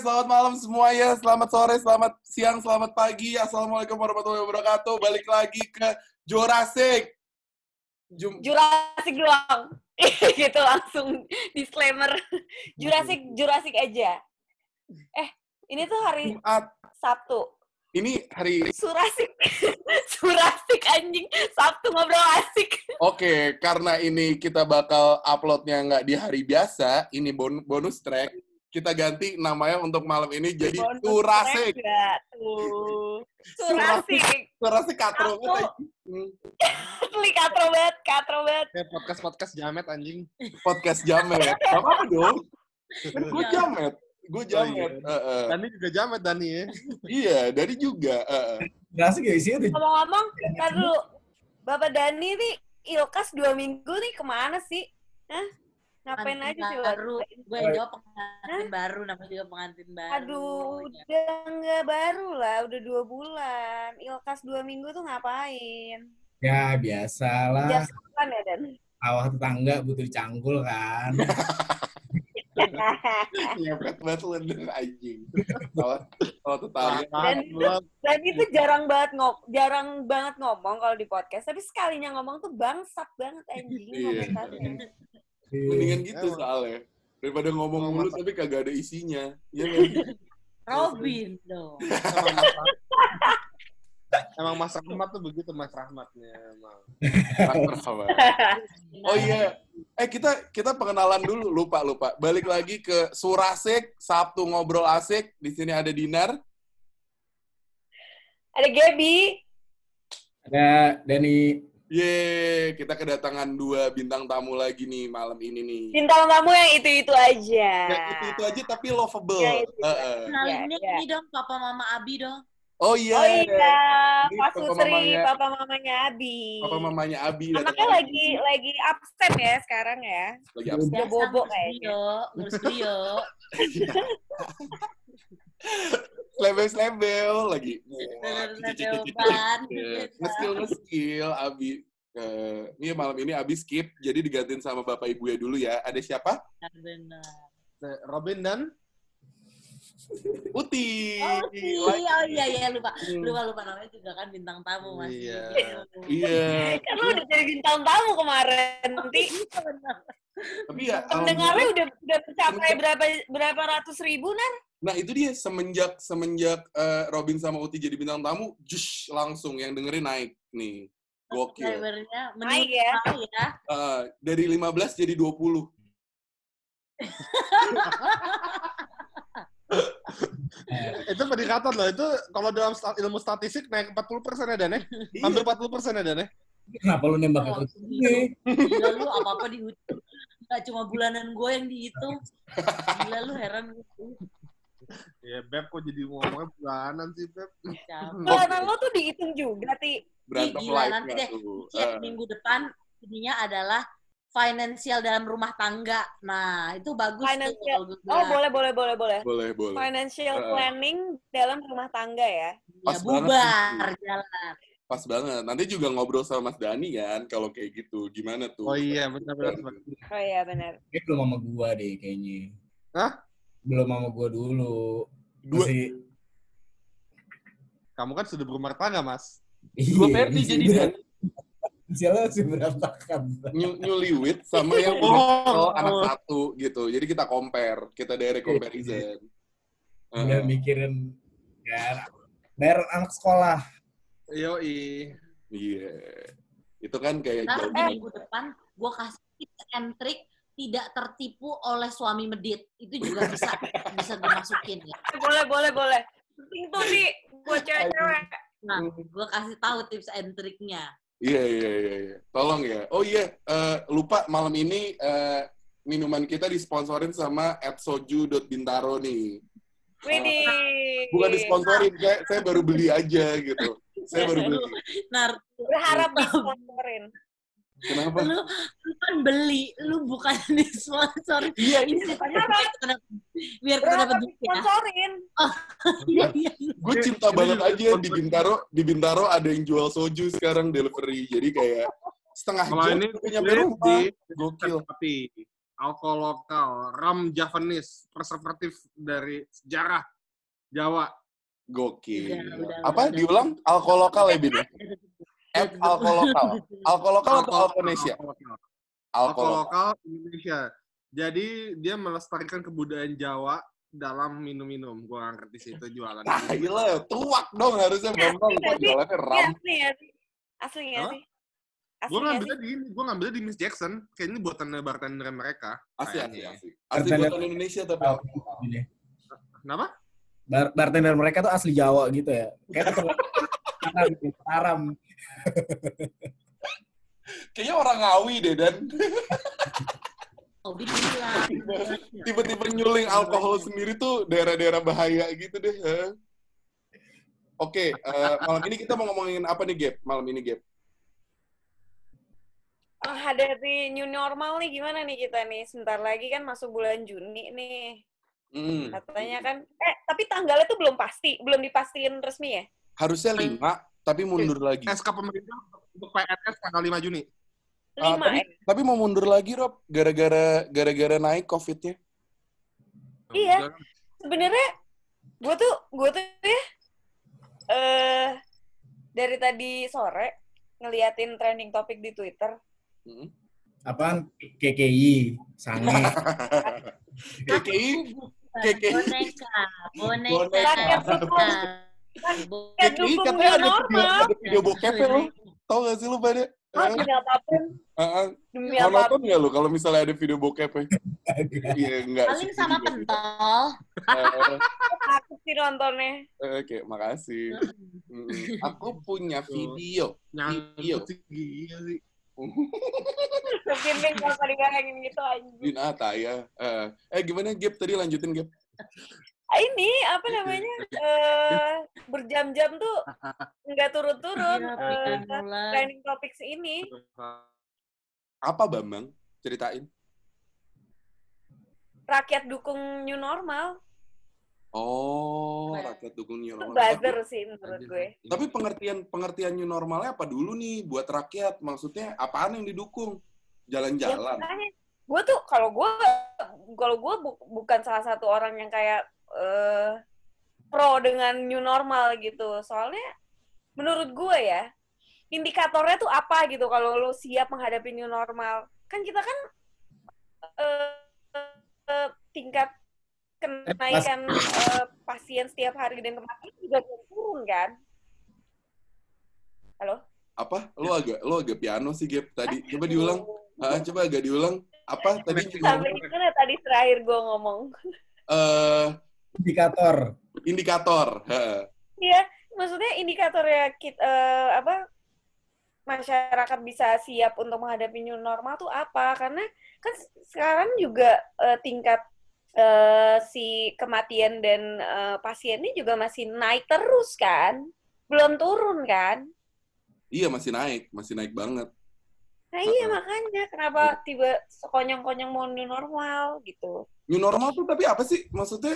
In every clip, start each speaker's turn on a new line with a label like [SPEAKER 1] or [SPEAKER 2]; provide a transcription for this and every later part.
[SPEAKER 1] selamat malam semuanya. Selamat sore, selamat siang, selamat pagi. Assalamualaikum warahmatullahi wabarakatuh. Balik lagi ke Jurassic. Jum
[SPEAKER 2] Jurassic doang. gitu langsung disclaimer. Jurassic, Jurassic aja. Eh, ini tuh hari
[SPEAKER 1] Jumat.
[SPEAKER 2] Sabtu.
[SPEAKER 1] Ini hari
[SPEAKER 2] Surasik. Surasik anjing. Sabtu ngobrol asik.
[SPEAKER 1] Oke, karena ini kita bakal uploadnya nggak di hari biasa, ini bon- bonus track. Kita ganti namanya untuk malam ini jadi Surasik.
[SPEAKER 2] Surasik.
[SPEAKER 1] Surasik katro anjing.
[SPEAKER 2] Asli katro banget, katro banget.
[SPEAKER 3] Kayak podcast-podcast jamet anjing.
[SPEAKER 1] Podcast jamet. Gak apa-apa dong. Kan gue jamet. Gue jamet.
[SPEAKER 3] iya.
[SPEAKER 1] Heeh.
[SPEAKER 3] Dani juga jamet Dani ya.
[SPEAKER 1] Iya, dari juga. heeh.
[SPEAKER 4] Asik ya isinya tuh.
[SPEAKER 2] Ngomong-ngomong, ntar dulu. Bapak Dani nih, Ilkas dua minggu nih ke mana sih? Hah? Ngapain
[SPEAKER 5] pengantin
[SPEAKER 2] aja sih?
[SPEAKER 5] baru gue jawab pengantin baru namanya juga pengantin baru
[SPEAKER 2] Aduh,
[SPEAKER 5] Ya.
[SPEAKER 2] udah nggak baru lah, udah dua bulan. Ilkas dua minggu tuh ngapain?
[SPEAKER 4] Ya biasalah.
[SPEAKER 2] Sembilan ya Dan?
[SPEAKER 4] Awah tetangga butuh dicangkul kan.
[SPEAKER 1] Nyepret banget lu denger anjing. Kalau tetangga.
[SPEAKER 2] Dan. Dan itu jarang banget ngom, jarang banget ngomong kalau di podcast. Tapi sekalinya ngomong tuh bangsat banget anjing
[SPEAKER 1] Iya.
[SPEAKER 2] komentarnya.
[SPEAKER 1] Mendingan gitu
[SPEAKER 3] Emang.
[SPEAKER 1] soalnya. Daripada ngomong
[SPEAKER 3] Emang
[SPEAKER 1] mulu tapi kagak ada isinya. Iya nggak?
[SPEAKER 5] Robin dong
[SPEAKER 3] Emang Mas Rahmat- tuh begitu Mas Rahmatnya emang.
[SPEAKER 1] Oh iya. Eh kita kita pengenalan dulu lupa lupa. Balik lagi ke Surasik Sabtu ngobrol asik. Di sini ada Dinar.
[SPEAKER 2] Ada Gaby.
[SPEAKER 4] Ada Dani.
[SPEAKER 1] Ye, kita kedatangan dua bintang tamu lagi nih malam ini nih.
[SPEAKER 2] Bintang tamu yang itu-itu aja.
[SPEAKER 1] Ya, itu itu aja tapi lovable.
[SPEAKER 2] Ya, itu
[SPEAKER 1] Heeh.
[SPEAKER 5] kenalinnya
[SPEAKER 2] Iya, iya.
[SPEAKER 5] ini dong papa mama Abi dong
[SPEAKER 1] Oh iya.
[SPEAKER 2] Oh iya,
[SPEAKER 1] Ini
[SPEAKER 2] Pak
[SPEAKER 1] mamanya-
[SPEAKER 2] papa mamanya Abi.
[SPEAKER 1] Papa mamanya Abi
[SPEAKER 2] Anaknya lagi lagi absen ya sekarang ya.
[SPEAKER 1] lagi absen.
[SPEAKER 2] Udah bobo
[SPEAKER 5] ngurus
[SPEAKER 2] kayaknya.
[SPEAKER 5] Ngurus Brio
[SPEAKER 1] Slebel-slebel lagi.
[SPEAKER 5] Ban
[SPEAKER 1] Iya, Nge-skill nge-skill Abi. Eh, ini malam ini Abi skip, jadi digantiin sama bapak ibu ya dulu ya. Ada siapa?
[SPEAKER 5] benar
[SPEAKER 3] Robin dan
[SPEAKER 1] Uti.
[SPEAKER 5] oh iya oh iya iya lupa
[SPEAKER 1] Hmm.
[SPEAKER 5] lupa lupa namanya juga kan bintang tamu mas
[SPEAKER 3] Iya.
[SPEAKER 1] Iya.
[SPEAKER 2] Kan lu udah jadi bintang tamu kemarin. Nanti
[SPEAKER 1] Tapi ya,
[SPEAKER 2] pendengarnya
[SPEAKER 1] alhamdulillah.
[SPEAKER 2] udah udah mencapai berapa berapa ratus ribu nar?
[SPEAKER 1] nah itu dia semenjak semenjak eh, Robin sama Uti jadi bintang tamu, jush langsung yang dengerin naik nih. Gokil.
[SPEAKER 5] Subscribernya
[SPEAKER 2] Naik ya.
[SPEAKER 5] ya
[SPEAKER 1] Eh, dari 15 jadi 20.
[SPEAKER 3] itu peningkatan loh. Itu kalau dalam ilmu statistik naik 40 persen ya Dan ya? Hampir 40 persen ya Dan ya?
[SPEAKER 4] Kenapa lu nembak aku sini?
[SPEAKER 5] gila lu apa apa dihitung Gak cuma bulanan gue yang dihitung gila lu heran gue
[SPEAKER 3] Ya Beb kok jadi ngomongnya bulanan sih Beb.
[SPEAKER 2] Bulanan lo tuh dihitung juga, Ti.
[SPEAKER 1] Berantem
[SPEAKER 5] gila, nanti deh.
[SPEAKER 1] Eh,
[SPEAKER 5] minggu depan ininya adalah financial dalam rumah tangga. Nah, itu bagus
[SPEAKER 2] Financial-
[SPEAKER 5] tuh
[SPEAKER 2] Oh, boleh boleh boleh boleh.
[SPEAKER 1] boleh, boleh.
[SPEAKER 2] Financial
[SPEAKER 1] Eh.
[SPEAKER 2] planning dalam rumah tangga ya.
[SPEAKER 5] Ya,
[SPEAKER 1] Pas banget
[SPEAKER 5] bubar jalan.
[SPEAKER 1] Pas banget. Nanti juga ngobrol sama Mas Dani kan, kalau kayak gitu. Gimana tuh?
[SPEAKER 3] Oh iya benar benar. benar.
[SPEAKER 2] Oh iya benar.
[SPEAKER 4] Dia belum sama gua deh kayaknya.
[SPEAKER 3] Hah?
[SPEAKER 4] Belum sama gua dulu.
[SPEAKER 1] Dua-
[SPEAKER 4] Masih...
[SPEAKER 3] Kamu kan sudah berumah tangga Mas.
[SPEAKER 1] Dua
[SPEAKER 4] Iya,
[SPEAKER 1] versi jadi
[SPEAKER 4] sudah.
[SPEAKER 1] Dan.
[SPEAKER 4] Siapa sih berapa kan?
[SPEAKER 1] New, newlywed sama yang
[SPEAKER 3] Oh, oh.
[SPEAKER 1] anak satu gitu. Jadi kita compare, kita direct comparison.
[SPEAKER 4] Udah
[SPEAKER 1] Heeh.
[SPEAKER 4] mikirin ya bayar anak sekolah.
[SPEAKER 3] Yoi.
[SPEAKER 1] Iya. Itu kan kayak
[SPEAKER 5] Ntar
[SPEAKER 1] jauh.
[SPEAKER 5] di minggu depan gue kasih tips and trick tidak tertipu oleh suami medit. Itu juga bisa bisa gue masukin ya.
[SPEAKER 2] Boleh boleh boleh. Penting tuh Ti buat cewek-cewek.
[SPEAKER 5] Nah, gue kasih tahu tips and triknya.
[SPEAKER 1] Iya, iya, iya, iya. Tolong ya. Oh iya, eh, lupa malam ini eh, minuman kita disponsorin sama @soju.bintaro nih.
[SPEAKER 2] Widih.
[SPEAKER 1] Bukan disponsorin, saya, saya baru beli aja gitu. Saya baru beli.
[SPEAKER 5] Nar,
[SPEAKER 2] Berharap disponsorin.
[SPEAKER 1] Kenapa?
[SPEAKER 5] lu, lu kan beli, lu bukan disponsor.
[SPEAKER 1] Iya,
[SPEAKER 5] Ini ceritanya biar kita dapat biar kita
[SPEAKER 2] Berharap
[SPEAKER 5] dapat duit ya.
[SPEAKER 2] disponsorin.
[SPEAKER 5] Iya, iya.
[SPEAKER 1] gue cinta banget aja di Bintaro. Di Bintaro ada yang jual soju sekarang delivery. Jadi kayak setengah
[SPEAKER 3] Kalau
[SPEAKER 1] jam
[SPEAKER 3] ini
[SPEAKER 1] nyampe rumah.
[SPEAKER 3] di
[SPEAKER 1] Gokil.
[SPEAKER 3] tapi alkohol lokal, rum Javanese, preservatif dari sejarah Jawa.
[SPEAKER 1] Gokil.
[SPEAKER 5] Udah,
[SPEAKER 1] Apa?
[SPEAKER 5] udah.
[SPEAKER 1] Diulang? Alkohol lokal ya, Bin? Ya? At alkohol lokal. Alkohol lokal atau Alkonesia?
[SPEAKER 3] Alkohol lokal.
[SPEAKER 1] Alkohol
[SPEAKER 3] Alkohol
[SPEAKER 1] lokal.
[SPEAKER 3] lokal Indonesia. Jadi dia melestarikan kebudayaan Jawa dalam minum-minum. Gua ngerti sih itu jualan.
[SPEAKER 1] Nah, gila, tuak dong harusnya Bambang. Kok jualannya
[SPEAKER 2] Ini
[SPEAKER 1] ram?
[SPEAKER 2] asli ya sih? Asli
[SPEAKER 3] Hah?
[SPEAKER 2] sih?
[SPEAKER 3] Gue
[SPEAKER 2] nggak
[SPEAKER 3] ngambilnya di ini, gue ngambilnya di Miss Jackson. Kayaknya ini buatan bartender mereka.
[SPEAKER 1] Asli, asli,
[SPEAKER 3] Kayaknya.
[SPEAKER 1] asli. Asli buatan Indonesia tapi.
[SPEAKER 4] Ini.
[SPEAKER 3] Kenapa?
[SPEAKER 4] Bar bartender mereka tuh asli Jawa gitu ya. Kayak Mataram.
[SPEAKER 1] Kayaknya orang Ngawi deh, Dan. Tiba-tiba nyuling alkohol sendiri tuh daerah-daerah bahaya gitu deh. Oke, eh, malam ini kita mau ngomongin apa nih, Gap? Malam ini, Gap?
[SPEAKER 2] Menghadapi new normal nih gimana nih kita nih? Sebentar lagi kan masuk bulan Juni nih.
[SPEAKER 1] Hmm.
[SPEAKER 2] Katanya kan, eh tapi tanggalnya tuh belum pasti, belum dipastiin resmi ya?
[SPEAKER 1] Harusnya lima, tapi mundur lagi.
[SPEAKER 3] SK pemerintah untuk PNS tanggal 5 Juni.
[SPEAKER 2] Lima
[SPEAKER 1] tapi,
[SPEAKER 2] ya?
[SPEAKER 1] tapi mau mundur lagi, Rob. Gara-gara gara-gara naik COVID-nya.
[SPEAKER 2] Iya. Sebenarnya gue tuh gue tuh ya eh dari tadi sore ngeliatin trending topik di Twitter.
[SPEAKER 1] Hmm.
[SPEAKER 4] Apaan? KKI, Sange.
[SPEAKER 1] KKI, KKI.
[SPEAKER 5] Boneka, boneka.
[SPEAKER 1] Boneka.
[SPEAKER 2] Rakyat dukung, rakyat
[SPEAKER 1] KKI
[SPEAKER 2] dukung
[SPEAKER 1] katanya ada video, ada video bokepnya lo. Tau gak sih lu pada?
[SPEAKER 2] Ah, demi apa pun,
[SPEAKER 1] Heeh.
[SPEAKER 2] demi
[SPEAKER 1] Mau
[SPEAKER 2] apa pun.
[SPEAKER 1] nonton nggak lu kalau misalnya ada video bokepnya? Iya, enggak.
[SPEAKER 5] Paling sama pentol.
[SPEAKER 2] Aku sih nontonnya.
[SPEAKER 1] Oke, makasih. Aku punya video. Iya.
[SPEAKER 3] Sih.
[SPEAKER 2] Mungkin gak usah digarangin gitu anjing.
[SPEAKER 1] Binata ya. Eh, eh gimana Gap tadi lanjutin Gap?
[SPEAKER 2] Ini apa namanya? eh berjam-jam tuh nggak turun-turun
[SPEAKER 5] Iya,
[SPEAKER 2] eh,
[SPEAKER 5] mulai.
[SPEAKER 2] trending topics ini.
[SPEAKER 1] Apa Bambang? Ceritain.
[SPEAKER 2] Rakyat dukung new normal.
[SPEAKER 1] Oh, rakyat dukung new
[SPEAKER 2] Itu
[SPEAKER 1] normal. Tapi,
[SPEAKER 2] buzzer sih menurut gue.
[SPEAKER 1] tapi pengertian pengertian new normalnya apa dulu nih buat rakyat? Maksudnya apaan yang didukung?
[SPEAKER 2] Ya,
[SPEAKER 1] Jalan-jalan.
[SPEAKER 2] makanya gue tuh kalau gue kalau gue bu- bukan salah satu orang yang kayak eh, pro dengan new normal gitu. Soalnya menurut gue ya indikatornya tuh apa gitu kalau lo siap menghadapi new normal. Kan kita kan eh, eh, tingkat kenaikan eh, pasien setiap hari dan kematian juga turun kan. Halo?
[SPEAKER 1] Apa? Lu agak lu agak piano sih Gap tadi. Coba diulang. Ah, coba agak diulang. Apa tadi?
[SPEAKER 2] Sampai di mana tadi terakhir gue ngomong?
[SPEAKER 1] Eh,
[SPEAKER 4] Indikator.
[SPEAKER 1] indikator. Heeh.
[SPEAKER 2] Iya, maksudnya indikatornya kita eh, apa masyarakat bisa siap untuk menghadapi new normal tuh apa? Karena kan sekarang juga eh, tingkat eh, si kematian dan eh, pasiennya juga masih naik terus kan, belum turun kan?
[SPEAKER 1] Iya masih naik, masih naik banget.
[SPEAKER 2] Nah iya makanya kenapa tiba sekonyong-konyong mau new normal gitu?
[SPEAKER 1] New normal tuh tapi apa sih? Maksudnya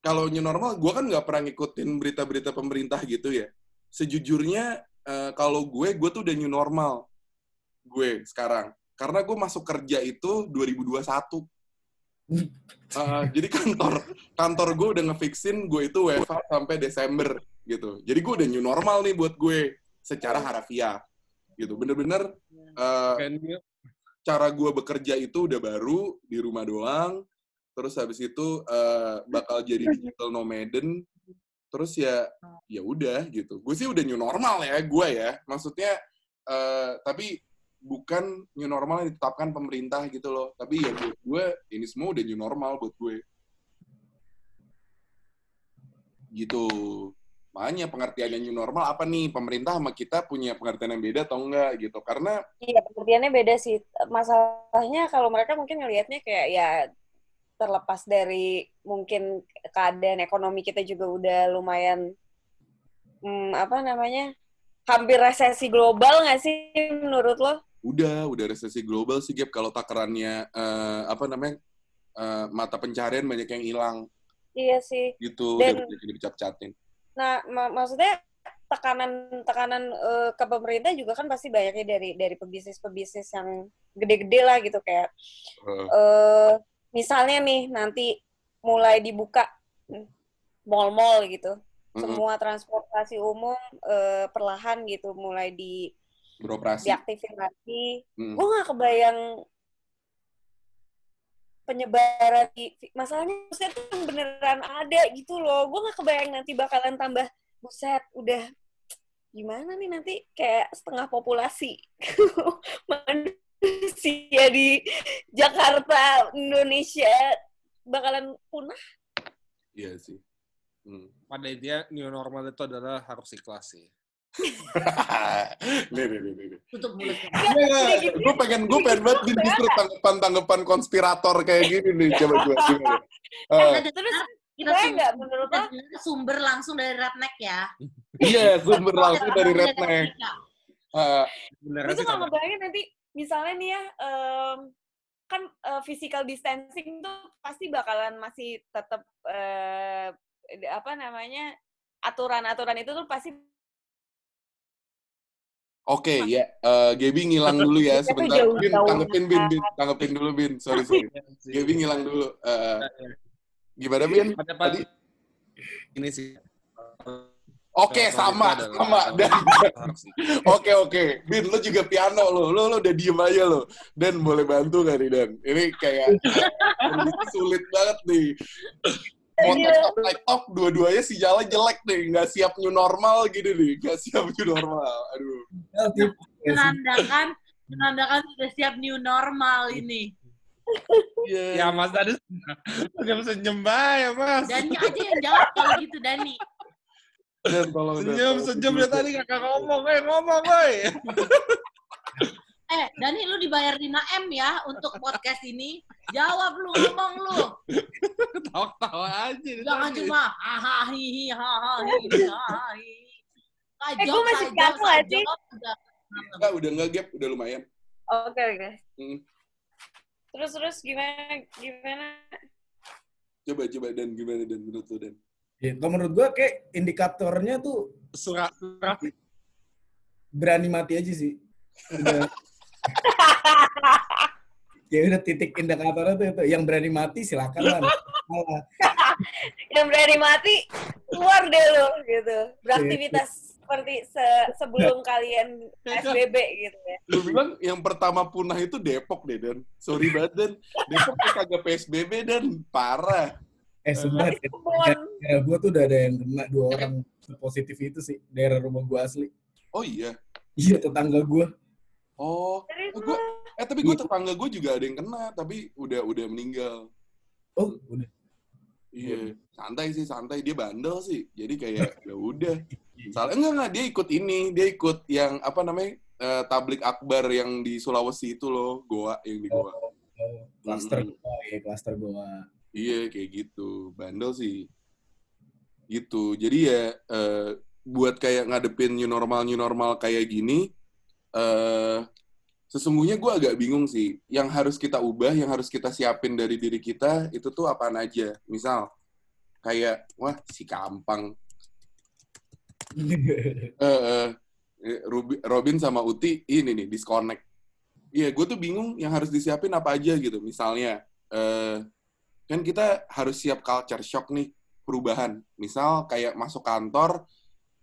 [SPEAKER 1] kalau new normal, gue kan nggak pernah ngikutin berita-berita pemerintah gitu ya. Sejujurnya eh, kalau gue, gue tuh udah new normal. Gue sekarang. Karena gue masuk kerja itu 2021. Eh, jadi kantor kantor gue udah ngefixin gue itu WFH sampai Desember gitu. Jadi gue udah new normal nih buat gue secara harafiah gitu. Bener-bener eh,
[SPEAKER 3] Kayaknya
[SPEAKER 1] cara gue bekerja itu udah baru di rumah doang. Terus habis itu eh, bakal jadi digital nomaden. Terus ya ya udah gitu. Gue sih udah new normal ya gue ya. Maksudnya eh, tapi bukan new normal yang ditetapkan pemerintah gitu loh. Tapi ya buat gue ini semua udah new normal buat gue. Gitu. Makanya pengertiannya new normal apa nih? Pemerintah sama kita punya pengertian yang beda atau enggak gitu. Karena
[SPEAKER 2] Iya, pengertiannya beda sih. Masalahnya kalau mereka mungkin ngelihatnya kayak ya terlepas dari mungkin keadaan ekonomi kita juga udah lumayan hmm, apa namanya? hampir resesi global nggak sih menurut lo?
[SPEAKER 1] udah udah resesi global sih Gap kalau takarannya eh, apa namanya eh, mata pencarian banyak yang hilang
[SPEAKER 2] Iya sih.
[SPEAKER 1] gitu
[SPEAKER 2] Dan-
[SPEAKER 1] udah dicap-catin
[SPEAKER 2] Nah, ma- maksudnya tekanan tekanan eh, ke pemerintah juga kan pasti banyaknya dari dari pebisnis-pebisnis yang gede-gede lah gitu kayak
[SPEAKER 1] Heeh.
[SPEAKER 2] eh misalnya nih nanti mulai dibuka mall-mall gitu
[SPEAKER 1] Mm-mm.
[SPEAKER 2] semua transportasi umum eh, perlahan gitu mulai di
[SPEAKER 1] beroperasi.
[SPEAKER 2] diaktifin lagi
[SPEAKER 1] Mm.
[SPEAKER 2] gue nggak kebayang penyebaran di masalahnya buset tuh beneran ada gitu loh gue nggak kebayang nanti bakalan tambah buset udah gimana nih nanti kayak setengah populasi manusia di Jakarta Indonesia bakalan punah
[SPEAKER 1] Iya sih. Hmm.
[SPEAKER 3] Pada intinya new normal itu adalah harus ikhlas sih.
[SPEAKER 1] nih, nih, nih, nih.
[SPEAKER 5] Tutup mulutnya.
[SPEAKER 1] gue pengen gue pengen banget Bin, justru tanggapan tanggapan konspirator kayak gini nih coba gue? Ah,
[SPEAKER 5] Ada
[SPEAKER 2] terus
[SPEAKER 5] kita sumber,
[SPEAKER 2] nggak menurut
[SPEAKER 5] kita sumber langsung dari Redneck ya.
[SPEAKER 1] iya sumber langsung dari redneck
[SPEAKER 3] sih
[SPEAKER 2] tuh nggak
[SPEAKER 3] kalau
[SPEAKER 2] ngebayangin nanti misalnya nih ya em, kan eh, physical distancing tuh pasti bakalan masih tetap eh, apa namanya aturan-aturan itu tuh pasti
[SPEAKER 1] Oke ya, eh Gaby ngilang dulu ya sebentar. Bin, tanggepin Bin, Bin, tanggepin dulu Bin. Sorry sorry. Gaby ngilang dulu. Eh, gimana Bin? Tadi?
[SPEAKER 3] ini sih.
[SPEAKER 1] Oke
[SPEAKER 3] Kalau
[SPEAKER 1] sama sama. Oke oke, Bin, lo juga piano lo, lo lo udah diem aja lo. Dan boleh bantu gak nih Dan? Ini kayak sulit banget nih. Mau
[SPEAKER 2] Iya.
[SPEAKER 1] TikTok, TikTok, dua-duanya si jalan jelek nih, nggak siap new normal gitu nih, nggak siap new normal. Aduh.
[SPEAKER 5] Menandakan menandakan sudah siap new normal ini.
[SPEAKER 3] Ya Mas Dani senyum senyum ya Mas.
[SPEAKER 5] Dani aja yang jawab kalau gitu Dani.
[SPEAKER 1] Dan kalau udah
[SPEAKER 3] Senyum senyum dia tadi kakak ngomong, eh ngomong, woi.
[SPEAKER 5] Eh, Dani lu dibayar 5 M ya untuk podcast ini. Jawab lu, ngomong lu.
[SPEAKER 3] Ketawa-ketawa aja.
[SPEAKER 5] Jangan cuma hahaha hihi hahaha hihi hahaha hihi.
[SPEAKER 2] Eh, gua masih
[SPEAKER 5] Kajok,
[SPEAKER 2] piano nggak sih?
[SPEAKER 5] kajok, udah.
[SPEAKER 1] Enggak, udah nggak gap, udah lumayan.
[SPEAKER 2] oke oke
[SPEAKER 1] Hmm.
[SPEAKER 2] terus terus gimana gimana
[SPEAKER 1] Coba coba dan gimana dan menurut lo dan?
[SPEAKER 4] Ya, kalau menurut gua kayak indikatornya tuh
[SPEAKER 3] Surat, surat.
[SPEAKER 4] berani mati aja sih. Udah. ya udah titik indikatornya tuh itu. Yang berani mati silakan lah.
[SPEAKER 2] Yang berani mati keluar deh lo gitu beraktivitas seperti se- sebelum kalian SBB gitu ya
[SPEAKER 1] Lu bilang yang pertama punah itu Depok deh dan. Sorry banget dan. Depok kagak PSBB dan parah.
[SPEAKER 4] Eh
[SPEAKER 2] kebun
[SPEAKER 4] daerah gua tuh udah ada yang kena dua orang positif itu sih daerah rumah gua asli.
[SPEAKER 1] Oh iya.
[SPEAKER 4] Iya tetangga gua.
[SPEAKER 1] Oh, eh, gua, eh tapi gue tetangga gue juga ada yang kena, tapi udah udah meninggal.
[SPEAKER 4] Oh udah.
[SPEAKER 1] Iya, santai sih, santai. Dia bandel sih. Jadi kayak ya udah. Salah enggak enggak dia ikut ini, dia ikut yang apa namanya? eh, tablik akbar yang di Sulawesi itu loh, Goa yang di Goa.
[SPEAKER 4] Oh, Cluster
[SPEAKER 1] Mm-mm.
[SPEAKER 4] gua, ya cluster gua.
[SPEAKER 1] Iya, kayak gitu. Bandel sih. Gitu. Jadi ya eh, buat kayak ngadepin new normal new normal kayak gini eh sesungguhnya gue agak bingung sih. Yang harus kita ubah, yang harus kita siapin dari diri kita itu tuh apaan aja. Misal kayak wah si Kampang eh, Rubi- Robin sama Uti ini nih disconnect. Iya, gue tuh bingung yang harus disiapin apa aja gitu. Misalnya, eh, kan kita harus siap culture shock nih perubahan. Misal kayak masuk kantor,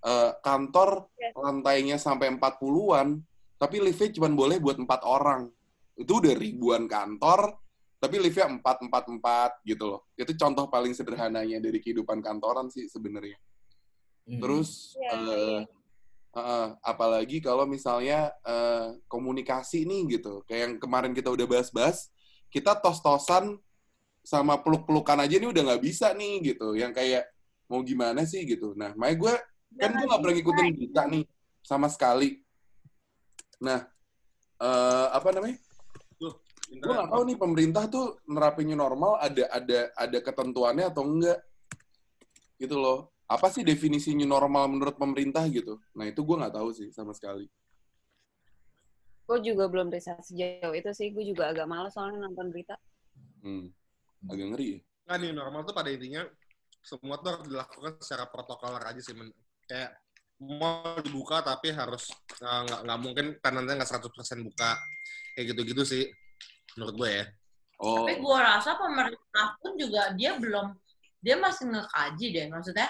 [SPEAKER 1] eh, kantor
[SPEAKER 2] Yes.
[SPEAKER 1] lantainya sampai 40-an, tapi liftnya cuma boleh buat empat orang. Itu udah ribuan kantor, tapi liftnya empat empat empat gitu loh. Itu contoh paling sederhananya dari kehidupan kantoran sih sebenarnya.
[SPEAKER 4] Hmm.
[SPEAKER 1] Terus eh,
[SPEAKER 2] iya.
[SPEAKER 1] Heeh, apalagi kalau misalnya eh, komunikasi nih gitu, kayak yang kemarin kita udah bahas-bahas, kita tos-tosan sama peluk-pelukan aja nih udah nggak bisa nih gitu, yang kayak mau gimana sih gitu. Nah, makanya gue kan gue nggak pernah ngikutin berita nih sama sekali. Nah, eh, apa namanya? Gue nggak tahu nih pemerintah tuh nerapin new normal ada ada ada ketentuannya atau enggak gitu loh. Apa sih definisi new normal menurut pemerintah gitu? Nah itu gue nggak tahu sih sama sekali.
[SPEAKER 2] gue juga belum riset sejauh itu sih gue juga agak males soalnya nonton berita
[SPEAKER 1] Hmm. Agak ngeri ya.
[SPEAKER 3] Nah, new normal tuh pada intinya semua tuh harus dilakukan secara protokoler aja sih. Men. Kayak mall dibuka tapi harus uh, nggak nggak mungkin tenantnya nggak 100% buka kayak gitu-gitu sih menurut gue ya
[SPEAKER 1] Oh,
[SPEAKER 5] Tapi gue rasa pemerintah pun juga dia belum, dia masih ngekaji deh. Maksudnya,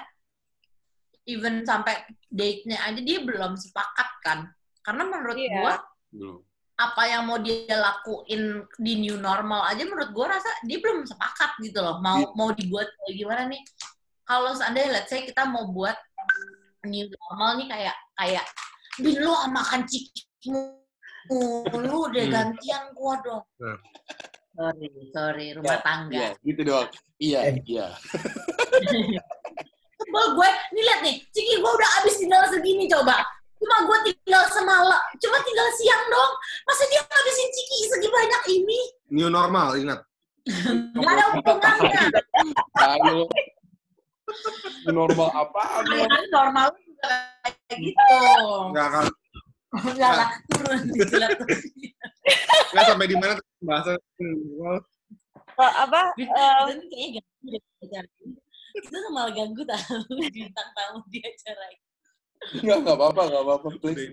[SPEAKER 5] even sampai date-nya aja dia belum sepakat kan. Karena menurut
[SPEAKER 2] Iya.
[SPEAKER 5] gue,
[SPEAKER 1] belum.
[SPEAKER 5] Apa yang mau dia lakuin di new normal aja menurut gue rasa dia belum sepakat gitu loh. Mau
[SPEAKER 1] Iya.
[SPEAKER 5] mau dibuat kayak gimana nih? Kalau seandainya let's say kita mau buat new normal nih kayak kayak Bin lu makan ciki lu deh
[SPEAKER 3] Hmm.
[SPEAKER 5] gantian gua dong.
[SPEAKER 3] Hmm.
[SPEAKER 5] Sorry, sorry, rumah tangga.
[SPEAKER 1] Iya, gitu doang. Iya,
[SPEAKER 4] Eh.
[SPEAKER 1] iya.
[SPEAKER 5] Sebel gue, nih lihat nih, Ciki gue udah habis tinggal segini coba. Cuma gue tinggal semalam, cuma tinggal siang dong. Masa dia ngabisin Ciki segi banyak ini?
[SPEAKER 3] new normal ingat
[SPEAKER 5] Gak ada hubungannya.
[SPEAKER 1] Normal lo?
[SPEAKER 5] Kalian normal juga kayak gitu.
[SPEAKER 3] nggak akan
[SPEAKER 5] Enggak lah, turun
[SPEAKER 3] nggak sampai di mana bahasa
[SPEAKER 2] Eh, apa? eh,
[SPEAKER 5] Dan kayaknya ini. Kita tuh malah ganggu tahu bintang tamu di acara ini.
[SPEAKER 1] Enggak, enggak apa-apa, enggak apa-apa. Please.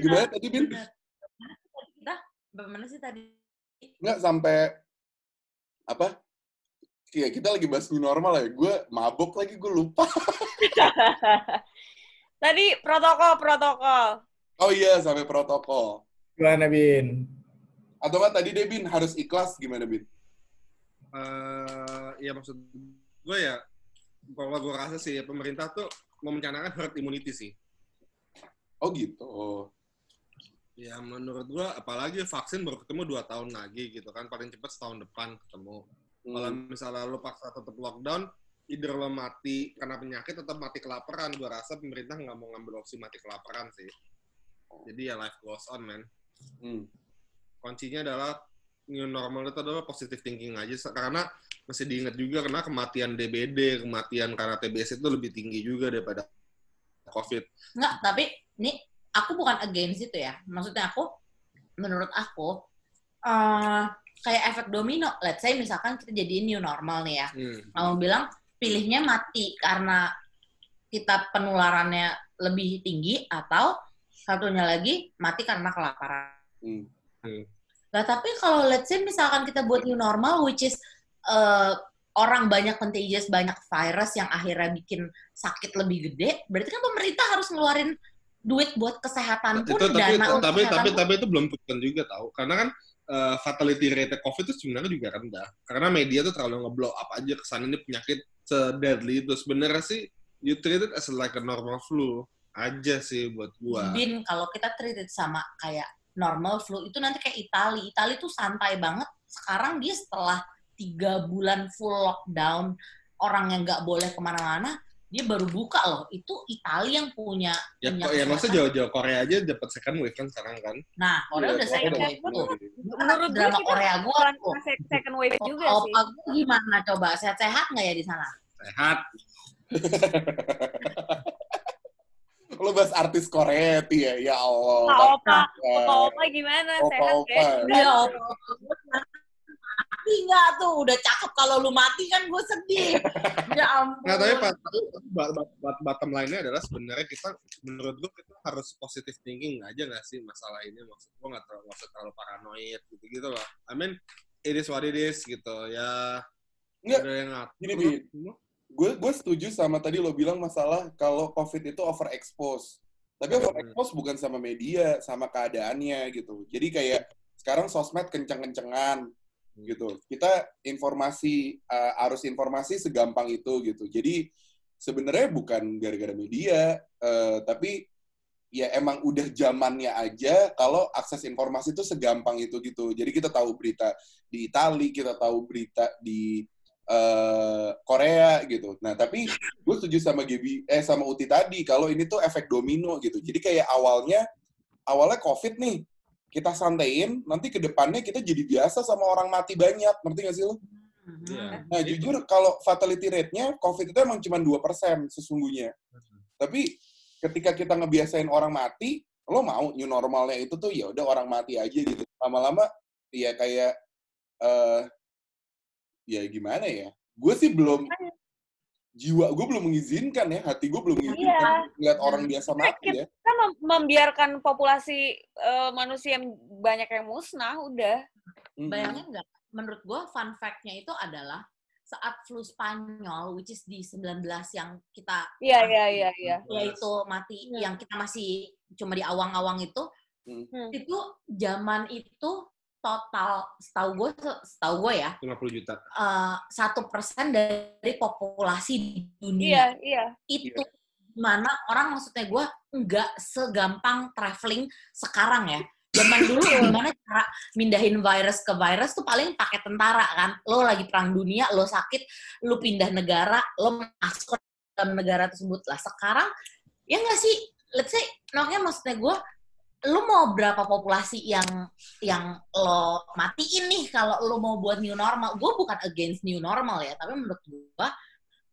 [SPEAKER 1] Gimana tadi, Bin?
[SPEAKER 5] Kita, bagaimana sih tadi?
[SPEAKER 1] Enggak sampai apa? Iya, kita lagi bahas new normal ya. Gue mabok lagi, gue lupa.
[SPEAKER 2] Tadi protokol protokol.
[SPEAKER 1] Oh iya, sampai protokol.
[SPEAKER 4] Gimana, Bin?
[SPEAKER 1] Atau enggak tadi deh, Bin, harus ikhlas gimana, Bin?
[SPEAKER 3] eh ya maksud gue ya kalau gue rasa sih ya, pemerintah tuh mau mencanangkan herd immunity sih
[SPEAKER 1] Oh gitu. Oh.
[SPEAKER 3] ya menurut gue apalagi vaksin baru ketemu dua tahun lagi gitu kan paling cepat setahun depan ketemu kalau
[SPEAKER 1] Hmm.
[SPEAKER 3] misalnya lo paksa tetap lockdown either lo mati karena penyakit atau mati kelaparan gue rasa pemerintah nggak mau ngambil opsi mati kelaparan sih jadi ya life goes on man
[SPEAKER 1] Hmm.
[SPEAKER 3] kuncinya adalah new normal itu adalah positive thinking aja karena mesti diingat juga karena kematian DBD, kematian karena TBC itu lebih tinggi juga daripada COVID.
[SPEAKER 5] Enggak, tapi ini aku bukan against itu ya. Maksudnya aku, menurut aku, eh kayak efek domino. Let's say misalkan kita jadiin new normal nih ya.
[SPEAKER 3] Hmm.
[SPEAKER 5] Kamu bilang pilihnya mati karena kita penularannya lebih tinggi atau satunya lagi mati karena kelaparan.
[SPEAKER 1] Hmm.
[SPEAKER 5] Nah, tapi kalau let's say misalkan kita buat new normal, which is eh, orang banyak contagious, banyak virus yang akhirnya bikin sakit lebih gede, berarti kan pemerintah harus ngeluarin duit buat kesehatan pun,
[SPEAKER 3] itu tapi
[SPEAKER 5] dana untuk
[SPEAKER 3] tapi
[SPEAKER 5] kesehatan
[SPEAKER 3] tapi
[SPEAKER 5] pun.
[SPEAKER 3] tapi itu belum buktikan juga tahu karena kan eh, fatality rate COVID itu sebenarnya juga rendah karena media tuh terlalu ngeblow up aja kesan ini penyakit se-deadly itu sebenarnya sih you treat it as like a normal flu aja sih buat gua.
[SPEAKER 5] Bin, kalau kita treated sama kayak normal flu, itu nanti kayak Itali. Itali tuh santai banget. Sekarang dia setelah tiga bulan full lockdown, orang yang nggak boleh ke mana-mana, dia baru buka loh. Itu Itali yang punya
[SPEAKER 3] Ya,
[SPEAKER 5] punya
[SPEAKER 3] kok ya maksudnya
[SPEAKER 5] kesehatan.
[SPEAKER 3] jauh-jauh Korea aja dapat second wave kan sekarang kan.
[SPEAKER 5] Nah, Korea
[SPEAKER 1] Iya,
[SPEAKER 5] udah
[SPEAKER 1] Korea
[SPEAKER 5] second
[SPEAKER 1] udah
[SPEAKER 5] wave tuh.
[SPEAKER 2] Menurut
[SPEAKER 5] drama Korea gue
[SPEAKER 2] sec- second wave juga sih.
[SPEAKER 5] Opa gue gimana coba? Sehat-sehat nggak ya di sana?
[SPEAKER 3] Sehat.
[SPEAKER 1] Lo bahas artis Korea ya, ya Allah.
[SPEAKER 2] Opa,
[SPEAKER 1] Ya.
[SPEAKER 2] Opa Opa gimana?
[SPEAKER 1] Opa
[SPEAKER 2] Sehat
[SPEAKER 1] Opa.
[SPEAKER 2] ya?
[SPEAKER 5] Iya, mati nggak tuh? Udah cakep kalau lu mati kan gue sedih. ya ampun.
[SPEAKER 3] Nggak, tapi ba- bottom line-nya adalah sebenarnya kita, menurut gue kita harus positive thinking aja nggak sih masalah ini. Maksud gue nggak terlalu, usah terlalu paranoid gitu-gitu loh. I mean, it is what it is gitu. Ya,
[SPEAKER 1] Nggak,
[SPEAKER 3] ada yang ngatur.
[SPEAKER 1] gini, Bi. Gue gue setuju sama tadi lo bilang masalah kalau COVID itu overexpose. Tapi overexpose bukan sama media, sama keadaannya gitu. Jadi kayak sekarang sosmed kenceng-kencengan gitu. Kita informasi uh, arus informasi segampang itu gitu. Jadi sebenarnya bukan gara-gara media, uh, tapi ya emang udah zamannya aja kalau akses informasi itu segampang itu gitu. Jadi kita tahu berita di Itali, kita tahu berita di eh, Korea gitu. Nah, tapi gue setuju sama Gaby eh sama Uti tadi kalau ini tuh efek domino gitu. Jadi kayak awalnya awalnya COVID nih kita santein, nanti ke depannya kita jadi biasa sama orang mati banyak. Ngerti gak sih lo?
[SPEAKER 5] Mhm.
[SPEAKER 3] Iya.
[SPEAKER 1] Nah, jujur kalau fatality rate-nya COVID itu emang cuma 2% sesungguhnya. Tapi ketika kita ngebiasain orang mati, lo mau new normalnya itu tuh ya udah orang mati aja gitu. Lama-lama ya kayak eh ya gimana ya? Gue sih belum jiwa gue belum mengizinkan ya, hati gue belum
[SPEAKER 2] Iya.
[SPEAKER 1] mengizinkan ngeliat orang biasa mati ya.
[SPEAKER 2] Kita mem- membiarkan populasi eh, manusia yang banyak yang musnah, udah.
[SPEAKER 1] Mm-mm.
[SPEAKER 5] Bayangin nggak? Menurut gue fun fact-nya itu adalah saat flu Spanyol, which is di 19 yang kita
[SPEAKER 2] Iya, iya, iya, iya.
[SPEAKER 5] yaitu mati
[SPEAKER 2] Iya.
[SPEAKER 5] yang kita masih cuma di awang-awang itu
[SPEAKER 1] Hmm.
[SPEAKER 2] Hmm.
[SPEAKER 5] itu zaman itu total setahu gue setahu gue ya
[SPEAKER 3] 50 juta.
[SPEAKER 5] eh, satu persen dari populasi
[SPEAKER 2] Iya,
[SPEAKER 5] dunia.
[SPEAKER 2] Iya.
[SPEAKER 5] itu mana orang maksudnya gue nggak segampang traveling sekarang ya. Zaman dulu gimana cara mindahin virus ke virus tuh paling pakai tentara kan. Lo lagi perang dunia lo sakit lo pindah negara lo masuk ke dalam negara tersebut. Lah sekarang ya nggak sih? Let's say noknya maksudnya gue lo mau berapa populasi yang yang lo matiin nih kalau lo mau buat new normal? Gue bukan against new normal ya tapi menurut gue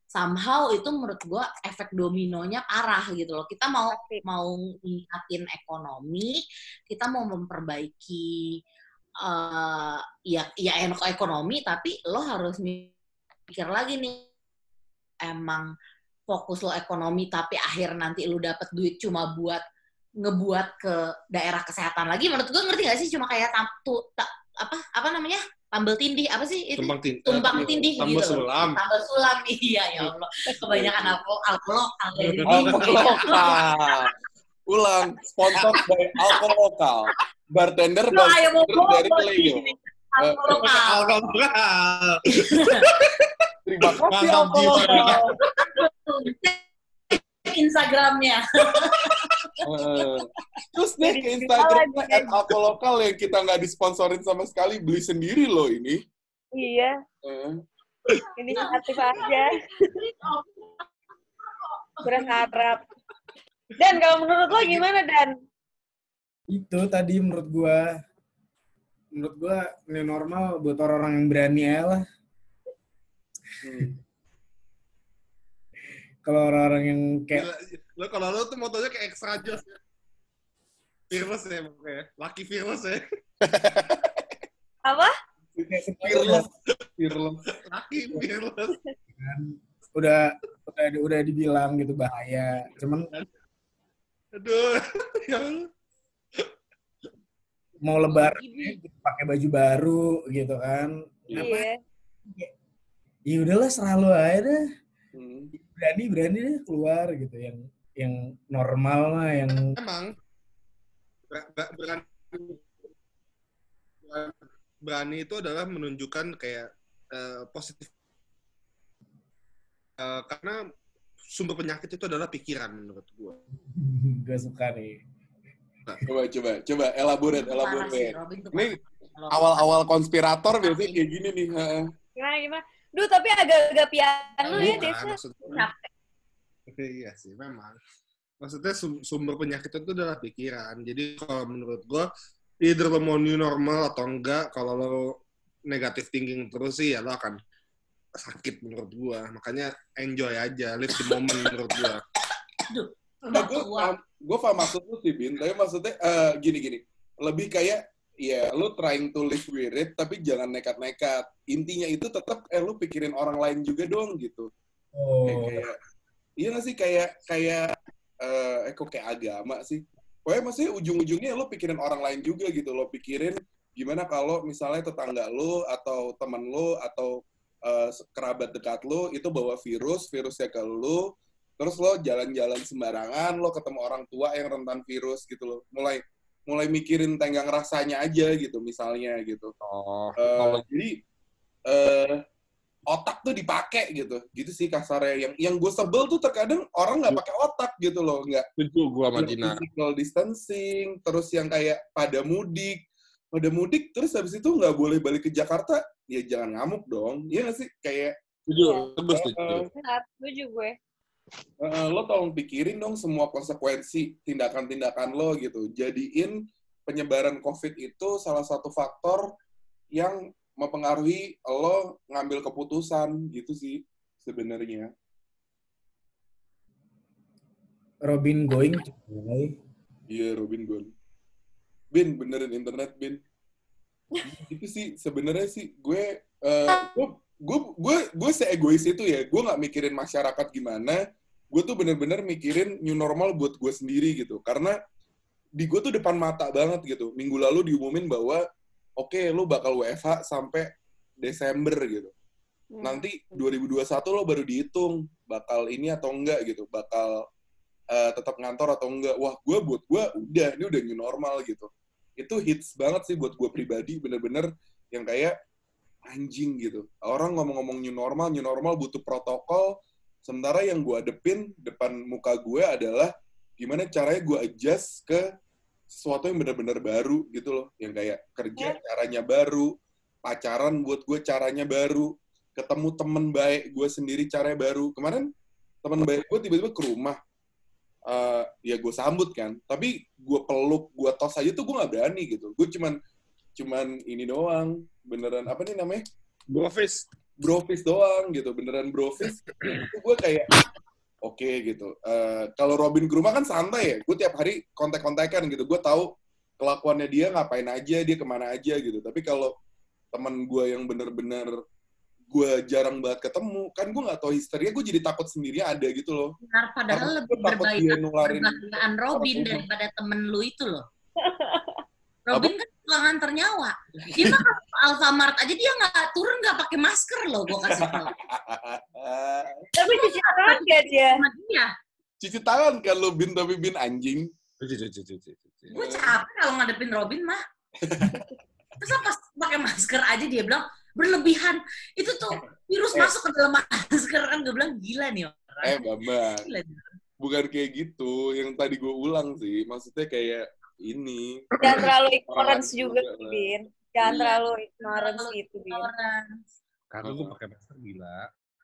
[SPEAKER 5] somehow itu menurut gue efek dominonya parah gitu loh. Kita mau mau ningkatin ekonomi kita mau memperbaiki eh ya ya enak ekonomi tapi lo harus mikir lagi nih emang fokus lo ekonomi tapi akhir nanti lo dapet duit cuma buat ngebuat ke daerah kesehatan lagi menurut gue ngerti gak sih cuma kayak tam, tu, ta- apa apa namanya tambal tindih apa sih itu
[SPEAKER 3] Tumpang tindih.
[SPEAKER 5] tumpang tindih
[SPEAKER 3] Tambah
[SPEAKER 5] gitu
[SPEAKER 3] sulam.
[SPEAKER 5] tambal sulam iya ya Allah kebanyakan alkohol alkohol alkohol
[SPEAKER 1] lokal. Ulang, sponsor by alkohol lokal. Bartender bartender dari Leo.
[SPEAKER 5] Alkohol lokal.
[SPEAKER 3] Alkohol.
[SPEAKER 1] Terima kasih alkohol lokal.
[SPEAKER 5] Instagramnya.
[SPEAKER 1] Eh, Terus deh ke
[SPEAKER 2] Jadi
[SPEAKER 1] Instagram
[SPEAKER 2] salah,
[SPEAKER 1] at alkohol lokal yang kita nggak disponsorin sama sekali, beli sendiri loh ini.
[SPEAKER 2] Iya,
[SPEAKER 1] Eh,
[SPEAKER 2] inisiatif aja. Berharap. Dan kalau menurut lo gimana, Dan?
[SPEAKER 4] Itu tadi menurut gua menurut gua new normal buat orang-orang yang berani ya lah.
[SPEAKER 1] hmm.
[SPEAKER 4] Kalau orang-orang yang kayak
[SPEAKER 3] Gila, Lo kalau lo tuh motonya kayak extra jos ya. Fearless ya pokoknya. Lucky fearless ya.
[SPEAKER 2] Apa?
[SPEAKER 1] Fearless. Fearless.
[SPEAKER 3] Lucky fearless.
[SPEAKER 4] udah udah udah dibilang gitu bahaya. Cuman
[SPEAKER 3] Aduh. Ya Allah.
[SPEAKER 4] mau lebaran pakai baju baru gitu kan.
[SPEAKER 2] Iya.
[SPEAKER 4] Ya udahlah selalu aja deh.
[SPEAKER 1] Hmm.
[SPEAKER 4] Berani berani deh keluar gitu yang yang normal mah yang
[SPEAKER 3] Emang ber- ber- berani berani itu adalah menunjukkan kayak eh, positif Eh, karena sumber penyakit itu adalah pikiran menurut gua.
[SPEAKER 4] gue suka nih.
[SPEAKER 1] Coba, coba, coba elaborate, elaborate. Ini. Awal-awal konspirator biasanya kayak gini nih. heeh.
[SPEAKER 2] Gimana, gimana? Duh, tapi agak-agak piano ya, Desa.
[SPEAKER 3] maksudnya. iya sih, memang. Maksudnya sum- sumber penyakit itu adalah pikiran. Jadi kalau menurut gua, either lo mau new normal atau enggak, kalau lo negatif thinking terus sih ya lo akan sakit menurut gua. Makanya enjoy aja, live the moment menurut gua.
[SPEAKER 5] Udah
[SPEAKER 1] Nah, gue
[SPEAKER 5] tua.
[SPEAKER 1] paham, gue paham maksud lu sih, Bin. Tapi maksudnya eh, gini-gini. Lebih kayak, ya lu trying to live with it, tapi jangan nekat-nekat. Intinya itu tetap, eh lu pikirin orang lain juga dong, gitu.
[SPEAKER 4] Oh,
[SPEAKER 1] kayak iya gak sih? Kayak, kayak, eh, eh kok kayak agama sih? Pokoknya maksudnya ujung-ujungnya lu pikirin orang lain juga gitu. Lo pikirin gimana kalau misalnya tetangga lu, atau teman lu, atau eh, kerabat dekat lu, itu bawa virus, virusnya ke lu, terus lo jalan-jalan sembarangan lo ketemu orang tua yang rentan virus gitu loh mulai mulai mikirin tenggang rasanya aja gitu misalnya gitu.
[SPEAKER 3] Oh,
[SPEAKER 1] Eh, jadi eh otak tuh dipakai gitu. Gitu sih kasarnya. Yang yang gue sebel tuh terkadang orang nggak pakai otak gitu loh. Nggak
[SPEAKER 3] setuju gua sama
[SPEAKER 1] nggak
[SPEAKER 3] Dina.
[SPEAKER 1] physical distancing terus yang kayak pada mudik. Pada mudik terus habis itu nggak boleh balik ke Jakarta ya jangan ngamuk dong. Iya nggak sih? Kayak
[SPEAKER 3] Setuju, gue setuju.
[SPEAKER 2] Benar, setuju gue.
[SPEAKER 1] Eh, lo tolong pikirin dong semua konsekuensi tindakan-tindakan lo gitu. Jadiin penyebaran COVID itu salah satu faktor yang mempengaruhi lo ngambil keputusan gitu sih sebenarnya.
[SPEAKER 4] Robin going.
[SPEAKER 1] Iya, Robin Gun. Bin, benerin internet, Bin. Itu sih sebenarnya sih gue eh, gue gue gue gue seegois itu ya gue nggak mikirin masyarakat gimana gue tuh bener-bener mikirin new normal buat gue sendiri gitu. Karena di gue tuh depan mata banget gitu. Minggu lalu diumumin bahwa oke lu bakal WFH sampai Desember gitu.
[SPEAKER 2] Hmm.
[SPEAKER 1] nanti 2021 lo baru dihitung bakal ini atau enggak gitu. Bakal eh, tetap ngantor atau enggak. Wah gue buat gue udah ini udah new normal gitu. Itu hits banget sih buat gue pribadi bener-bener yang kayak anjing gitu. Orang ngomong-ngomong new normal new normal butuh protokol sementara yang gue adepin depan muka gue adalah gimana caranya gue adjust ke sesuatu yang bener-bener baru gitu loh. Yang kayak kerja caranya baru pacaran buat gue caranya baru ketemu temen baik gue sendiri caranya baru. Kemarin temen baik gue tiba-tiba ke rumah. Eh, ya gue sambut kan tapi gue peluk gue tos aja tuh gue nggak berani gitu. Gue cuman cuman ini doang beneran apa nih namanya?
[SPEAKER 3] Brofist.
[SPEAKER 1] Brofist doang gitu beneran brofist itu gue kayak oke gitu. Eh, kalau Robin ke rumah kan santai ya gue tiap hari kontak-kontakan gitu. Gue tahu kelakuannya dia ngapain aja dia ke mana aja gitu. Tapi kalau teman gue yang bener-bener gue jarang banget ketemu kan gue nggak tahu histeria gue jadi takut sendiri ada gitu loh.
[SPEAKER 5] Benar, padahal
[SPEAKER 1] Karena
[SPEAKER 5] lebih berbahaya Robin daripada temen lu itu loh. Robin kan tukang nganter nyawa. Dia mah kalau ke Alfamart aja dia nggak turun nggak pakai masker loh, gue kasih tau.
[SPEAKER 2] Tapi cuci tangan gak dia?
[SPEAKER 5] Dia,
[SPEAKER 1] cuci tangan kan lo bin tapi bin anjing
[SPEAKER 5] gue capek kalau ngadepin Robin mah. Terus pas pakai masker aja dia bilang berlebihan. Itu tuh virus
[SPEAKER 1] Eh.
[SPEAKER 5] masuk ke dalam masker kan gue bilang gila nih orang.
[SPEAKER 1] eh bambang
[SPEAKER 5] Gila.
[SPEAKER 1] bukan kayak gitu yang tadi gue ulang sih maksudnya kayak ini
[SPEAKER 2] Jangan terlalu ignorance juga. Bin. Jangan
[SPEAKER 5] Iya.
[SPEAKER 2] terlalu ignorance gitu, Bin.
[SPEAKER 3] Karena gue pakai masker gila.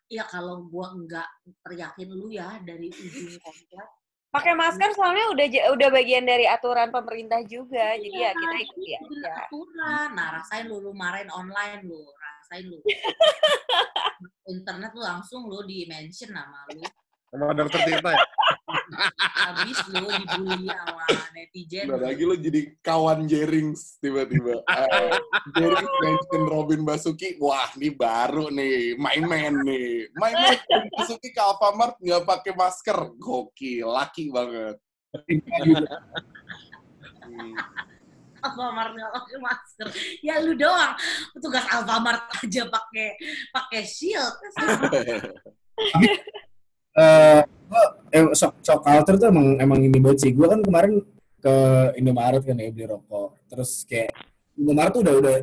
[SPEAKER 5] Ya kalau gua nggak teriakin lu ya dari ujung komplek.
[SPEAKER 2] Pakai masker soalnya udah udah bagian dari aturan pemerintah juga. Jadi ya
[SPEAKER 5] Iya,
[SPEAKER 2] kita ikuti
[SPEAKER 5] itu bener
[SPEAKER 2] aja.
[SPEAKER 5] aturan. Nah, rasain lu, lu marahin online lu, rasain lu. Internet lu langsung lu di mention nama lu.
[SPEAKER 3] Sama dokter Tirta ya?
[SPEAKER 5] Habis lu dibully sama netizen.
[SPEAKER 1] Udah lagi lo jadi kawan Jerings tiba-tiba. Eh, Jerings mention Robin Basuki, wah ini baru nih, main man nih. Main man Robin Basuki ke Alfamart nggak pakai masker, gokil, laki banget. Hmm.
[SPEAKER 5] Alfamart nggak pakai masker. Ya lu doang. Petugas Alfamart aja pakai pakai shield.
[SPEAKER 4] eh gua eh, shock, shock culture tuh emang emang ini banget sih. Gue kan kemarin ke Indomaret kan ya beli rokok. Terus kayak Indomaret tuh udah udah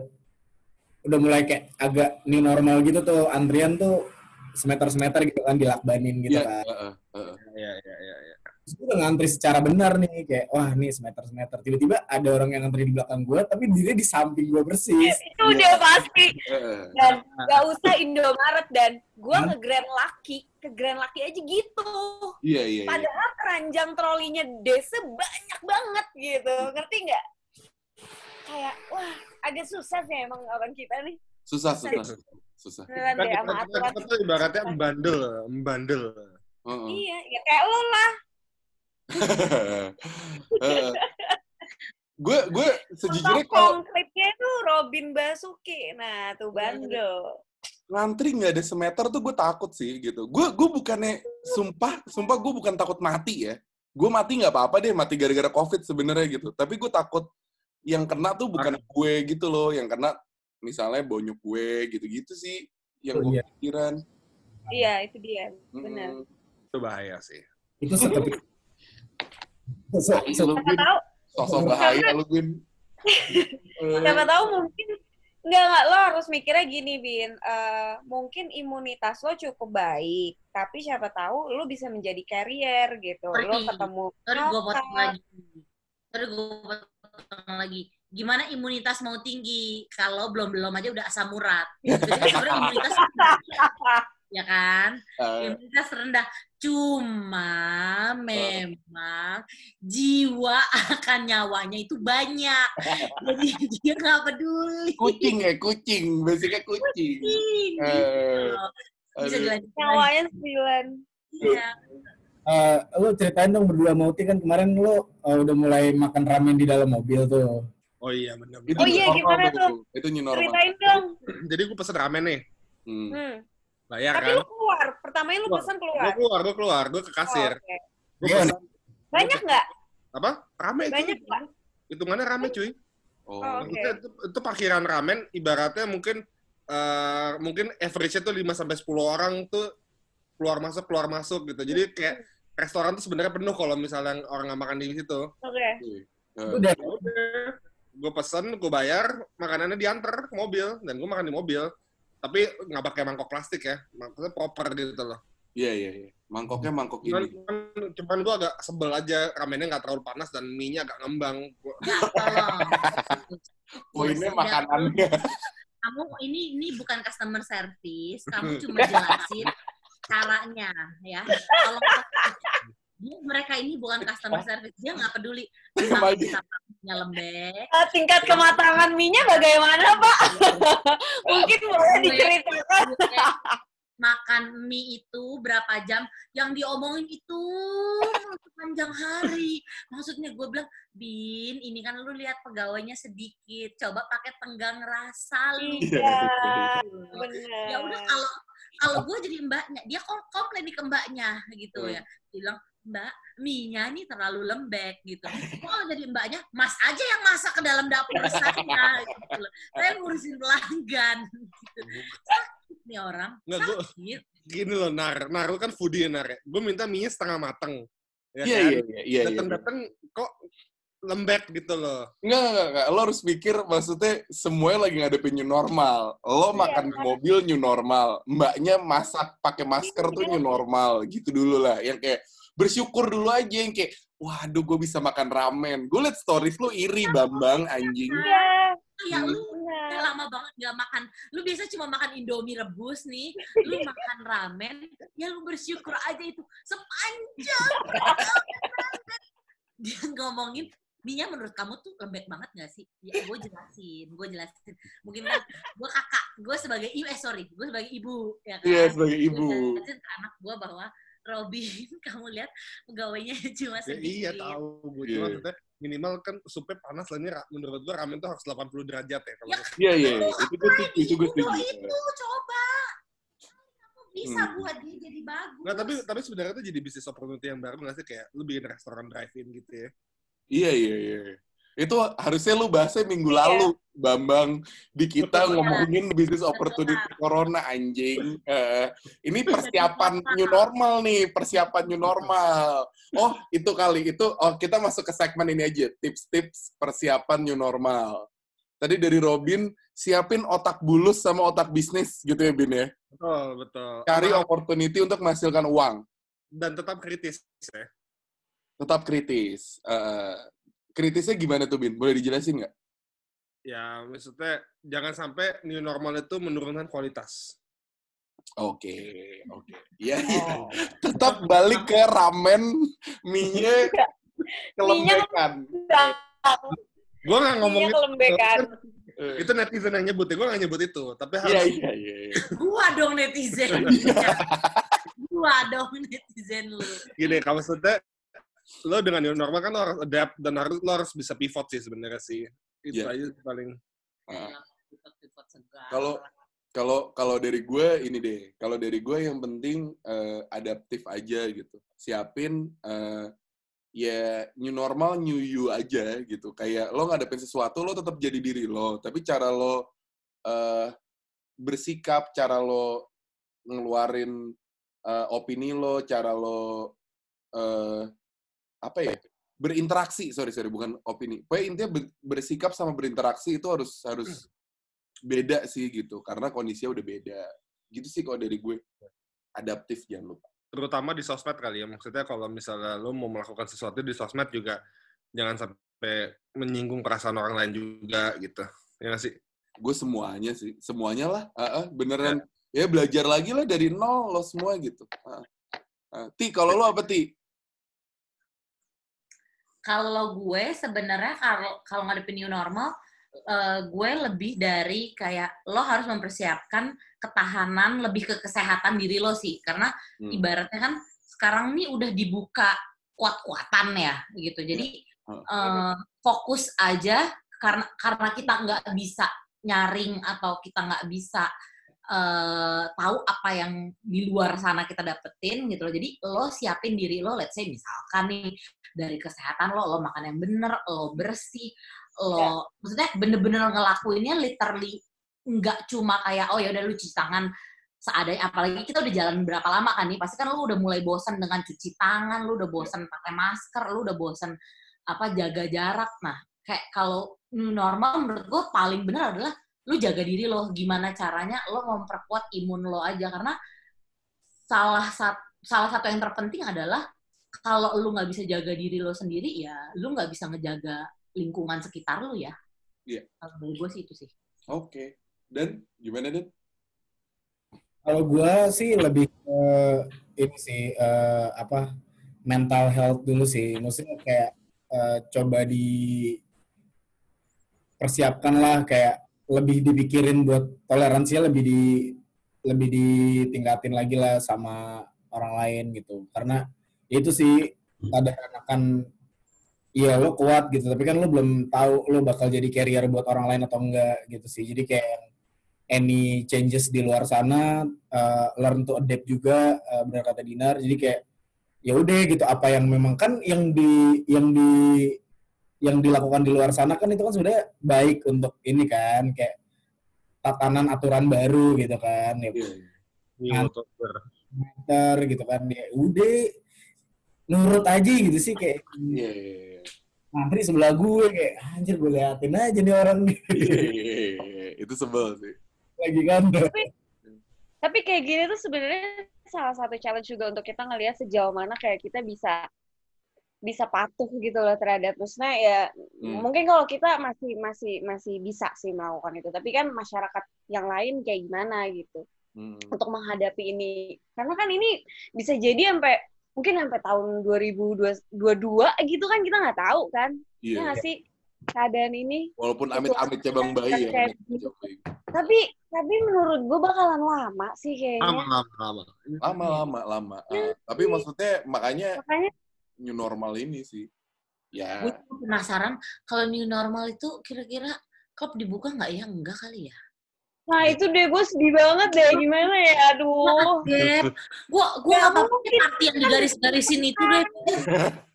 [SPEAKER 4] udah mulai kayak agak new normal gitu tuh antrian tuh semeter-semeter gitu kan dilakbanin gitu
[SPEAKER 1] Iya,
[SPEAKER 4] kan.
[SPEAKER 1] heeh, heeh.
[SPEAKER 3] Iya, iya, iya. iya.
[SPEAKER 4] Terus gue udah ngantri secara benar nih kayak wah nih semeter-semeter. Tiba-tiba ada orang yang ngantri di belakang gue tapi dirinya di samping gue persis.
[SPEAKER 2] Itu udah pasti.
[SPEAKER 1] Heeh.
[SPEAKER 2] Dan gak usah Indomaret dan gue ke Grand Lucky, ke Grand Lucky aja gitu.
[SPEAKER 1] Iya, iya, iya.
[SPEAKER 2] Padahal keranjang trolinya Desa banyak banget gitu. Ngerti nggak? Kayak, wah agak susah sih emang orang kita nih.
[SPEAKER 1] Susah, susah, susah.
[SPEAKER 2] Beneran
[SPEAKER 3] Kan
[SPEAKER 2] deh
[SPEAKER 3] kita,
[SPEAKER 2] sama
[SPEAKER 3] kita,
[SPEAKER 2] aturan.
[SPEAKER 3] ibaratnya membandel, membandel.
[SPEAKER 1] Heeh.
[SPEAKER 2] Iya, ya kayak lo lah.
[SPEAKER 1] gue gue sejujurnya kalau
[SPEAKER 2] konkretnya itu Robin Basuki. Nah, tuh bandel.
[SPEAKER 1] ngantri nggak ada semeter tuh gue takut sih gitu. Gue gue bukannya sumpah sumpah gue bukan takut mati ya. Gue mati nggak apa-apa deh mati gara-gara covid sebenarnya gitu. Tapi gue takut yang kena tuh bukan gue gitu loh. Yang kena misalnya bonyok gue gitu-gitu sih. Yang
[SPEAKER 4] Oh,
[SPEAKER 1] gue
[SPEAKER 4] iya.
[SPEAKER 1] pikiran.
[SPEAKER 2] Iya, itu dia. Benar.
[SPEAKER 3] Itu bahaya sih.
[SPEAKER 4] Itu seperti se-
[SPEAKER 1] Tai
[SPEAKER 4] se-
[SPEAKER 1] lu,
[SPEAKER 2] Siapa tahu,
[SPEAKER 1] Sosok bahaya lu, Bin. Eh,
[SPEAKER 2] siapa tahu mungkin Enggak, enggak. Lo harus mikirnya gini, Bin. Eh, mungkin imunitas lo cukup baik, tapi siapa tahu lo bisa menjadi carrier gitu. Lo ketemu
[SPEAKER 5] Sorry gue potong lagi. Sorry gue potong lagi. Gimana imunitas mau tinggi kalau belum belum aja udah asam urat? Jadi sebenarnya imunitas ya kan?
[SPEAKER 1] eh,
[SPEAKER 5] Imunitas rendah. Cuma memang jiwa akan nyawanya itu banyak. Jadi dia nggak peduli.
[SPEAKER 1] kucing ya, kucing. Basicnya kucing. Eh,
[SPEAKER 5] Bisa
[SPEAKER 1] aduh.
[SPEAKER 5] dilanjutkan.
[SPEAKER 2] Nyawanya sembilan.
[SPEAKER 5] Iya.
[SPEAKER 4] eh, lo ceritain dong berdua Mauti kan kemarin lo eh, udah mulai makan ramen di dalam mobil tuh.
[SPEAKER 3] Oh iya, benar.
[SPEAKER 1] Itu
[SPEAKER 2] Oh iya, gimana
[SPEAKER 1] tuh? Itu new normal.
[SPEAKER 2] Ceritain dong.
[SPEAKER 3] Jadi gue pesen ramen nih.
[SPEAKER 1] Hmm.
[SPEAKER 2] Hmm.
[SPEAKER 3] Bayar
[SPEAKER 2] Tapi
[SPEAKER 3] kan?
[SPEAKER 2] lu keluar. Pertamanya lu
[SPEAKER 3] Keluar.
[SPEAKER 2] pesan
[SPEAKER 3] Gue
[SPEAKER 2] keluar.
[SPEAKER 3] keluar, gue keluar, gue ke
[SPEAKER 2] Oh,
[SPEAKER 3] kasir.
[SPEAKER 2] oke.
[SPEAKER 3] Gua
[SPEAKER 4] Iya.
[SPEAKER 3] pesan,
[SPEAKER 2] Banyak nggak?
[SPEAKER 3] apa? Rame
[SPEAKER 2] Banyak
[SPEAKER 3] cuy.
[SPEAKER 2] nggak?
[SPEAKER 3] Hitungannya rame cuy.
[SPEAKER 1] Oh.
[SPEAKER 2] Oh, oke.
[SPEAKER 3] Maksudnya itu, itu parkiran ramen ibaratnya mungkin eh, mungkin average-nya tuh 5 sampai 10 orang tuh keluar masuk keluar masuk gitu. Jadi kayak restoran tuh sebenarnya penuh kalau misalnya orang nggak makan di situ.
[SPEAKER 2] Oke.
[SPEAKER 1] Eh,
[SPEAKER 4] Udah.
[SPEAKER 3] Ya udah, gue pesen, gue bayar, makanannya diantar ke mobil dan gue makan di mobil. Tapi nggak pakai mangkok plastik ya, maksudnya proper gitu loh.
[SPEAKER 1] Iya, iya, iya. Mangkoknya mangkok
[SPEAKER 3] Cuman,
[SPEAKER 1] ini.
[SPEAKER 3] cuman, cuman gue agak sebel aja, ramennya nggak terlalu panas dan mie-nya agak ngembang.
[SPEAKER 5] Ya.
[SPEAKER 1] Poinnya makanannya.
[SPEAKER 5] kamu ini ini bukan customer service, kamu cuma jelasin caranya ya. Tolong dia, mereka ini bukan customer service, dia nggak peduli pakainya lembek.
[SPEAKER 2] Eh, tingkat kematangan mie-nya bagaimana, Pak? Mungkin boleh diceritakan.
[SPEAKER 5] Makan mie itu berapa jam yang diomongin itu sepanjang hari maksudnya gue bilang bin ini kan lu lihat pegawainya sedikit coba pakai tenggang rasa lu
[SPEAKER 2] Iya, benar.
[SPEAKER 5] ya udah kalau kalau gue jadi mbaknya dia kok komplain nih ke mbaknya gitu
[SPEAKER 1] Hmm.
[SPEAKER 5] ya bilang mbak mie-nya nih terlalu lembek gitu Gua kalau jadi mbaknya mas aja yang masak ke dalam dapur saya gitu loh. saya ngurusin pelanggan gitu. sakit nih orang
[SPEAKER 3] Nggak, gua-
[SPEAKER 5] sakit
[SPEAKER 3] Gini loh, Nar. Nar, lu kan foodie Nar ya. Gue minta mie-nya setengah mateng. Ya
[SPEAKER 1] Iya,
[SPEAKER 3] kan?
[SPEAKER 1] iya, iya, iya. iya.
[SPEAKER 3] Datang-datang kok lembek gitu loh.
[SPEAKER 1] Enggak, enggak, enggak. Lo harus pikir maksudnya semuanya lagi ngadepin new normal. Lo makan di mobil new normal. Mbaknya masak pakai masker tuh new normal. Gitu dulu lah. Yang kayak bersyukur dulu aja yang kayak waduh gue bisa makan ramen. Gue liat stories lo iri Bambang anjing.
[SPEAKER 2] Iya,
[SPEAKER 5] kayak lu
[SPEAKER 2] benar.
[SPEAKER 5] udah lama banget gak makan lu biasa cuma makan indomie rebus nih lu makan ramen ya lu bersyukur aja itu sepanjang dia ngomongin Mie-nya menurut kamu tuh lembek banget gak sih? Ya, gue jelasin, gue jelasin. Mungkin kan gue kakak, gue sebagai ibu, eh sorry, gue sebagai ibu, ya kan?
[SPEAKER 1] Iya sebagai
[SPEAKER 5] Gua
[SPEAKER 1] ibu.
[SPEAKER 5] jelasin ke anak gue bahwa Robin, kamu lihat pegawainya cuma
[SPEAKER 3] Ya, iya tahu gue
[SPEAKER 1] Iya.
[SPEAKER 3] cuma maksudnya minimal kan supnya panas lah ini menurut gue ramen tuh harus 80 derajat ya kalau
[SPEAKER 5] Ya,
[SPEAKER 1] Iya iya. iya. Itu gue setuju. Itu gue
[SPEAKER 5] Itu,
[SPEAKER 1] setuju.
[SPEAKER 5] itu, coba. Kamu bisa
[SPEAKER 1] Hmm.
[SPEAKER 5] buat dia jadi bagus.
[SPEAKER 3] Nggak, tapi tapi sebenarnya itu jadi bisnis opportunity yang baru nggak sih kayak lu bikin restoran drive-in gitu ya.
[SPEAKER 1] Iya iya iya. Itu harusnya lu bahasnya minggu
[SPEAKER 2] Iya.
[SPEAKER 1] lalu, Bambang. Di kita
[SPEAKER 5] Betul.
[SPEAKER 1] ngomongin bisnis opportunity corona anjing. Eh, ini persiapan new normal nih, persiapan new normal. Oh, itu kali itu oh kita masuk ke segmen ini aja, tips-tips persiapan new normal. Tadi dari Robin siapin otak bulus sama otak bisnis gitu ya Bin ya.
[SPEAKER 3] Betul, betul.
[SPEAKER 1] Cari
[SPEAKER 3] Nah,
[SPEAKER 1] opportunity untuk menghasilkan uang.
[SPEAKER 3] dan tetap kritis ya.
[SPEAKER 1] Tetap kritis. Eh, kritisnya gimana tuh Bin? Boleh dijelasin nggak?
[SPEAKER 3] Ya, maksudnya jangan sampai new normal itu menurunkan kualitas.
[SPEAKER 1] Oke, oke. Iya, iya. Tetap balik ke ramen, mie-nya kelembekan.
[SPEAKER 3] Gue nggak ngomong
[SPEAKER 2] Mie-nya kelembekan.
[SPEAKER 3] Itu netizen yang nyebut gue nggak nyebut itu. Tapi harus
[SPEAKER 1] Iya, iya, iya. iya.
[SPEAKER 5] Gua dong netizen. Gua dong netizen lu.
[SPEAKER 3] gini, kalau maksudnya lo dengan new normal kan lo harus adapt dan harus lo harus bisa pivot sih sebenarnya sih. Itu
[SPEAKER 1] Iya.
[SPEAKER 3] aja paling.
[SPEAKER 1] Ah.
[SPEAKER 5] Segala.
[SPEAKER 1] Kalau kalau kalau dari gue ini deh, kalau dari gue yang penting eh, adaptif aja gitu. Siapin eh, ya new normal new you aja gitu. Kayak lo ngadepin sesuatu lo tetap jadi diri lo, tapi cara lo eh, bersikap, cara lo ngeluarin eh, opini lo, cara lo eh, apa ya? berinteraksi, sorry sorry bukan opini. Pokoknya intinya ber- bersikap sama berinteraksi itu harus harus beda sih gitu karena kondisinya udah beda gitu sih kalau dari gue adaptif jangan lupa
[SPEAKER 3] Terutama di sosmed kali ya. Maksudnya kalau misalnya lo mau melakukan sesuatu di sosmed juga jangan sampai menyinggung perasaan orang lain juga gitu. Ya nggak sih?
[SPEAKER 1] gue semuanya sih semuanya lah Ah, ah, beneran ya belajar lagi lah dari nol lo semua gitu Ah, ah. ti kalau lo apa ti
[SPEAKER 5] Kalau gue sebenarnya kalau kalau ngadepin new normal, eh, gue lebih dari kayak lo harus mempersiapkan ketahanan lebih ke kesehatan diri lo sih, karena
[SPEAKER 1] Hmm.
[SPEAKER 5] ibaratnya kan sekarang nih udah dibuka kuat-kuatan ya gitu. Jadi
[SPEAKER 1] Hmm.
[SPEAKER 5] eh, fokus aja karena karena kita nggak bisa nyaring atau kita nggak bisa eh, tahu apa yang di luar sana kita dapetin gitu loh. Jadi lo siapin diri lo, let's say misalkan nih dari kesehatan lo, lo makan yang bener, lo bersih, lo
[SPEAKER 2] Ya.
[SPEAKER 5] maksudnya bener-bener ngelakuinnya literally nggak cuma kayak oh ya udah lu cuci tangan seadanya apalagi kita udah jalan berapa lama kan nih pasti kan lu udah mulai bosan dengan cuci tangan lu udah bosan pakai masker lu udah bosan apa jaga jarak nah kayak kalau normal menurut gue paling benar adalah lu jaga diri lo gimana caranya lo memperkuat imun lo aja karena salah satu salah satu yang terpenting adalah kalau lu nggak bisa jaga diri lo sendiri ya lu nggak bisa ngejaga lingkungan sekitar lu ya
[SPEAKER 1] Iya.
[SPEAKER 5] kalau dari gue sih itu sih
[SPEAKER 1] Oke. Dan gimana Dan?
[SPEAKER 4] Kalau gue sih lebih ke ini sih eh, apa mental health dulu sih. Maksudnya kayak eh, coba di persiapkan lah kayak lebih dipikirin buat toleransinya lebih di lebih ditingkatin lagi lah sama orang lain gitu. Karena itu sih kadang akan iya lo kuat gitu tapi kan lo belum tahu lo bakal jadi carrier buat orang lain atau enggak gitu sih. Jadi kayak any changes di luar sana uh, learn to adapt juga uh, benar kata Dinar jadi kayak ya udah gitu apa yang memang kan yang di yang di yang dilakukan di luar sana kan itu kan sebenarnya baik untuk ini kan kayak tatanan aturan baru gitu kan ya
[SPEAKER 1] Iya.
[SPEAKER 3] New
[SPEAKER 4] Kan.
[SPEAKER 3] October.
[SPEAKER 4] Twitter gitu kan ya udah nurut aja gitu sih kayak
[SPEAKER 1] Iya. iya, iya.
[SPEAKER 4] ngantri sebelah gue kayak anjir gue liatin aja nih orang
[SPEAKER 1] Iya, Itu sebel sih.
[SPEAKER 4] lagi kan
[SPEAKER 2] Tapi kayak gini tuh sebenarnya salah satu challenge juga untuk kita ngelihat sejauh mana kayak kita bisa bisa patuh gitu loh terhadap maksudnya ya
[SPEAKER 1] Hmm.
[SPEAKER 2] mungkin kalau kita masih masih masih bisa sih melakukan itu tapi kan masyarakat yang lain kayak gimana gitu
[SPEAKER 1] Hmm.
[SPEAKER 2] untuk menghadapi ini karena kan ini bisa jadi sampai mungkin sampai tahun 2022 gitu kan kita nggak tahu kan ya
[SPEAKER 1] Iya.
[SPEAKER 2] nggak sih keadaan ini
[SPEAKER 1] Walaupun amit-amit cabang bayi ya.
[SPEAKER 2] Tapi tapi menurut gue bakalan lama sih
[SPEAKER 3] Lama,
[SPEAKER 2] kayaknya
[SPEAKER 3] lama, lama.
[SPEAKER 1] Lama, lama, lama.
[SPEAKER 2] Iya
[SPEAKER 1] Ah, tapi maksudnya makanya
[SPEAKER 2] makanya
[SPEAKER 1] new normal ini sih. Ya.
[SPEAKER 5] Gue penasaran kalau new normal itu kira-kira klub dibuka nggak ya? Enggak kali ya.
[SPEAKER 2] nah itu deh gue sedih banget deh gimana ya aduh
[SPEAKER 5] Gue gue
[SPEAKER 2] Ya,
[SPEAKER 5] apa
[SPEAKER 2] mungkin.
[SPEAKER 5] arti yang digaris-garisin itu deh.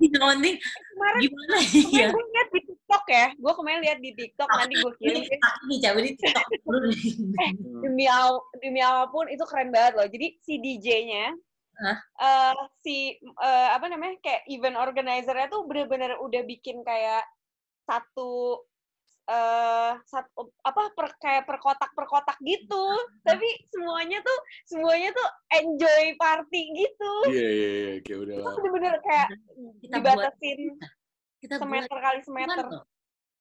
[SPEAKER 5] Yang penting
[SPEAKER 2] kemarin
[SPEAKER 5] gimana
[SPEAKER 2] kemarin
[SPEAKER 5] ya?
[SPEAKER 2] gue lihat di TikTok ya gue kemarin lihat di TikTok nanti gue kirim
[SPEAKER 5] Ini ini coba di TikTok dulu nih.
[SPEAKER 2] demi aw, demi apa pun itu keren banget loh. Jadi si DJ-nya,
[SPEAKER 5] Hah?
[SPEAKER 2] eh, si eh, apa namanya kayak event organizer-nya tuh bener-bener udah bikin kayak satu eh satu apa per, kayak per kotak per kotak gitu. Tapi semuanya tuh semuanya tuh enjoy party gitu.
[SPEAKER 1] Iya, iya, iya. Kayak udah
[SPEAKER 2] Itu bener-bener kayak
[SPEAKER 5] Kita buat
[SPEAKER 2] dibatasin
[SPEAKER 5] kita buat
[SPEAKER 2] semeter kali
[SPEAKER 5] cuan
[SPEAKER 2] semeter.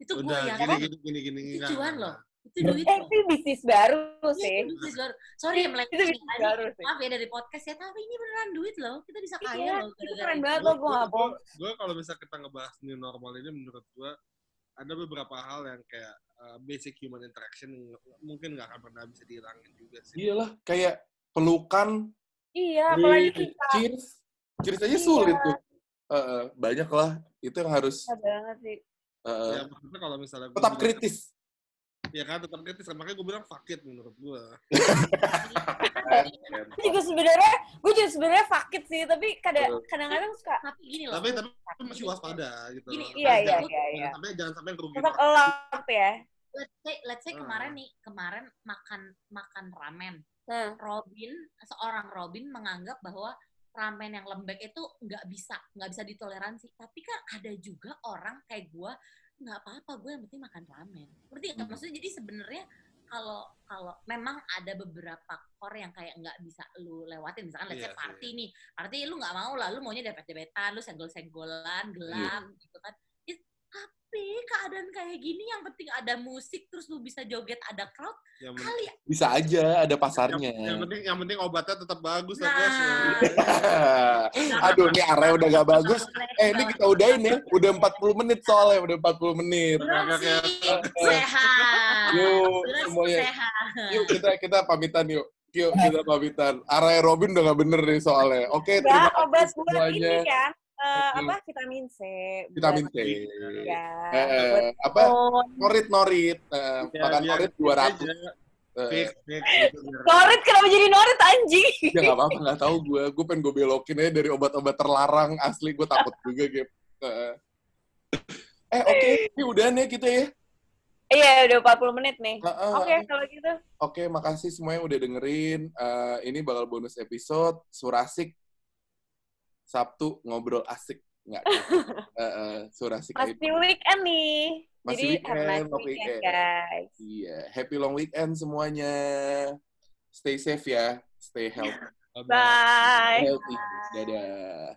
[SPEAKER 5] Itu gue
[SPEAKER 3] Udah,
[SPEAKER 5] yang
[SPEAKER 3] gini, gini, gini, gini.
[SPEAKER 5] itu cuan loh. Itu duit
[SPEAKER 2] Eh, itu bisnis baru
[SPEAKER 5] Iya,
[SPEAKER 2] sih.
[SPEAKER 5] itu bisnis baru. Sorry ya
[SPEAKER 2] Itu
[SPEAKER 5] melenceng
[SPEAKER 2] bisnis
[SPEAKER 5] tadi.
[SPEAKER 2] baru sih.
[SPEAKER 5] Maaf ya dari podcast ya, tapi ini beneran duit loh. Kita bisa kaya
[SPEAKER 2] Iya,
[SPEAKER 5] loh.
[SPEAKER 2] itu keren
[SPEAKER 5] itu.
[SPEAKER 2] banget loh, gue bohong.
[SPEAKER 3] gua kalau bisa kita ngebahas new normal ini menurut gua ada beberapa hal yang kayak uh, basic human interaction yang mungkin nggak akan pernah bisa dihilangin juga sih.
[SPEAKER 1] Iyalah, kayak pelukan,
[SPEAKER 2] Iya, apalagi
[SPEAKER 1] di
[SPEAKER 2] kita.
[SPEAKER 1] cheers. Cheers aja
[SPEAKER 2] Iya.
[SPEAKER 1] sulit tuh. Eh, eh, banyak lah. Itu yang harus
[SPEAKER 2] Susah banget sih.
[SPEAKER 1] eh,
[SPEAKER 3] Ya maksudnya kalau misalnya
[SPEAKER 1] tetap kritis.
[SPEAKER 3] Ya kan tetap kritis. Makanya gue bilang fuck it menurut gua.
[SPEAKER 2] Gue juga sebenarnya, gue juga sebenarnya fakit sih, tapi kadang kadang-kadang suka
[SPEAKER 5] Tapi gini loh.
[SPEAKER 3] tapi tapi masih waspada gitu.
[SPEAKER 5] Gini,
[SPEAKER 3] loh.
[SPEAKER 2] iya, iya,
[SPEAKER 3] Jangan-
[SPEAKER 2] iya, iya.
[SPEAKER 3] Jangan sampai jangan sampai kerugian
[SPEAKER 2] tetap elap ya.
[SPEAKER 5] let's say, let's say
[SPEAKER 3] Hmm.
[SPEAKER 5] kemarin nih, kemarin makan makan ramen.
[SPEAKER 2] Nah,
[SPEAKER 5] Robin, seorang Robin menganggap bahwa ramen yang lembek itu nggak bisa, nggak bisa ditoleransi. Tapi kan ada juga orang kayak gue, nggak apa-apa, gue yang penting makan ramen. Nggak?
[SPEAKER 1] Hmm.
[SPEAKER 5] Maksudnya jadi sebenarnya kalau kalau memang ada beberapa core yang kayak nggak bisa lu lewatin, misalkan let's say
[SPEAKER 3] Iya
[SPEAKER 5] party nih, party lu nggak mau lah, lu maunya depet-depetan, lu senggol-senggolan, gelap gitu kan. Tapi keadaan kayak gini yang penting ada musik terus lu bisa joget ada crowd
[SPEAKER 3] Yang penting-
[SPEAKER 5] kali
[SPEAKER 1] Bisa aja ada
[SPEAKER 3] yang,
[SPEAKER 1] pasarnya.
[SPEAKER 3] yang penting yang penting obatnya tetap bagus lah
[SPEAKER 5] Nah.
[SPEAKER 3] guys.
[SPEAKER 1] Aduh, nih area udah gak bagus. Eh, ini kita udahin ya. Udah 40 menit soalnya, udah 40 menit.
[SPEAKER 5] Durasi sehat.
[SPEAKER 1] Yuk, semuanya.
[SPEAKER 5] sehat.
[SPEAKER 1] Yuk kita kita pamitan yuk. Yuk kita pamitan. Area Robin udah gak bener nih soalnya. Oke, terima
[SPEAKER 2] enggak obat
[SPEAKER 1] kasih
[SPEAKER 2] ini
[SPEAKER 1] semuanya.
[SPEAKER 2] kan, eh,
[SPEAKER 1] Oke.
[SPEAKER 2] apa vitamin C.
[SPEAKER 1] Vitamin C.
[SPEAKER 2] Ya,
[SPEAKER 1] Eh,
[SPEAKER 2] buat
[SPEAKER 1] apa? Norit norit. Eh,
[SPEAKER 3] Ya,
[SPEAKER 1] makan
[SPEAKER 3] biar
[SPEAKER 1] norit
[SPEAKER 3] fit
[SPEAKER 1] 200.
[SPEAKER 3] aja.
[SPEAKER 1] Eh,
[SPEAKER 3] Fix, fix. Itu biar-
[SPEAKER 2] Norit kenapa jadi Norit anjing?
[SPEAKER 1] ya nggak apa-apa, nggak tahu gue. Gue pengen gue belokin aja dari obat-obat terlarang. Asli gue takut juga, Gap. Eh, eh oke, ini udah nih kita ya.
[SPEAKER 2] Iya, udah 40 menit nih.
[SPEAKER 1] Heeh.
[SPEAKER 2] Oke, kalau gitu.
[SPEAKER 1] Oke, makasih semuanya udah dengerin. Eh, ini bakal bonus episode Surasik Sabtu ngobrol asik nggak? Surasik aja.
[SPEAKER 2] Masih weekend nih.
[SPEAKER 1] Masih
[SPEAKER 2] Jadi,
[SPEAKER 1] weekend, long
[SPEAKER 2] weekend,
[SPEAKER 1] weekend.
[SPEAKER 2] guys.
[SPEAKER 1] Iya, happy long weekend semuanya. Stay safe ya, stay healthy.
[SPEAKER 2] Bye.
[SPEAKER 1] Healthy. Dadah.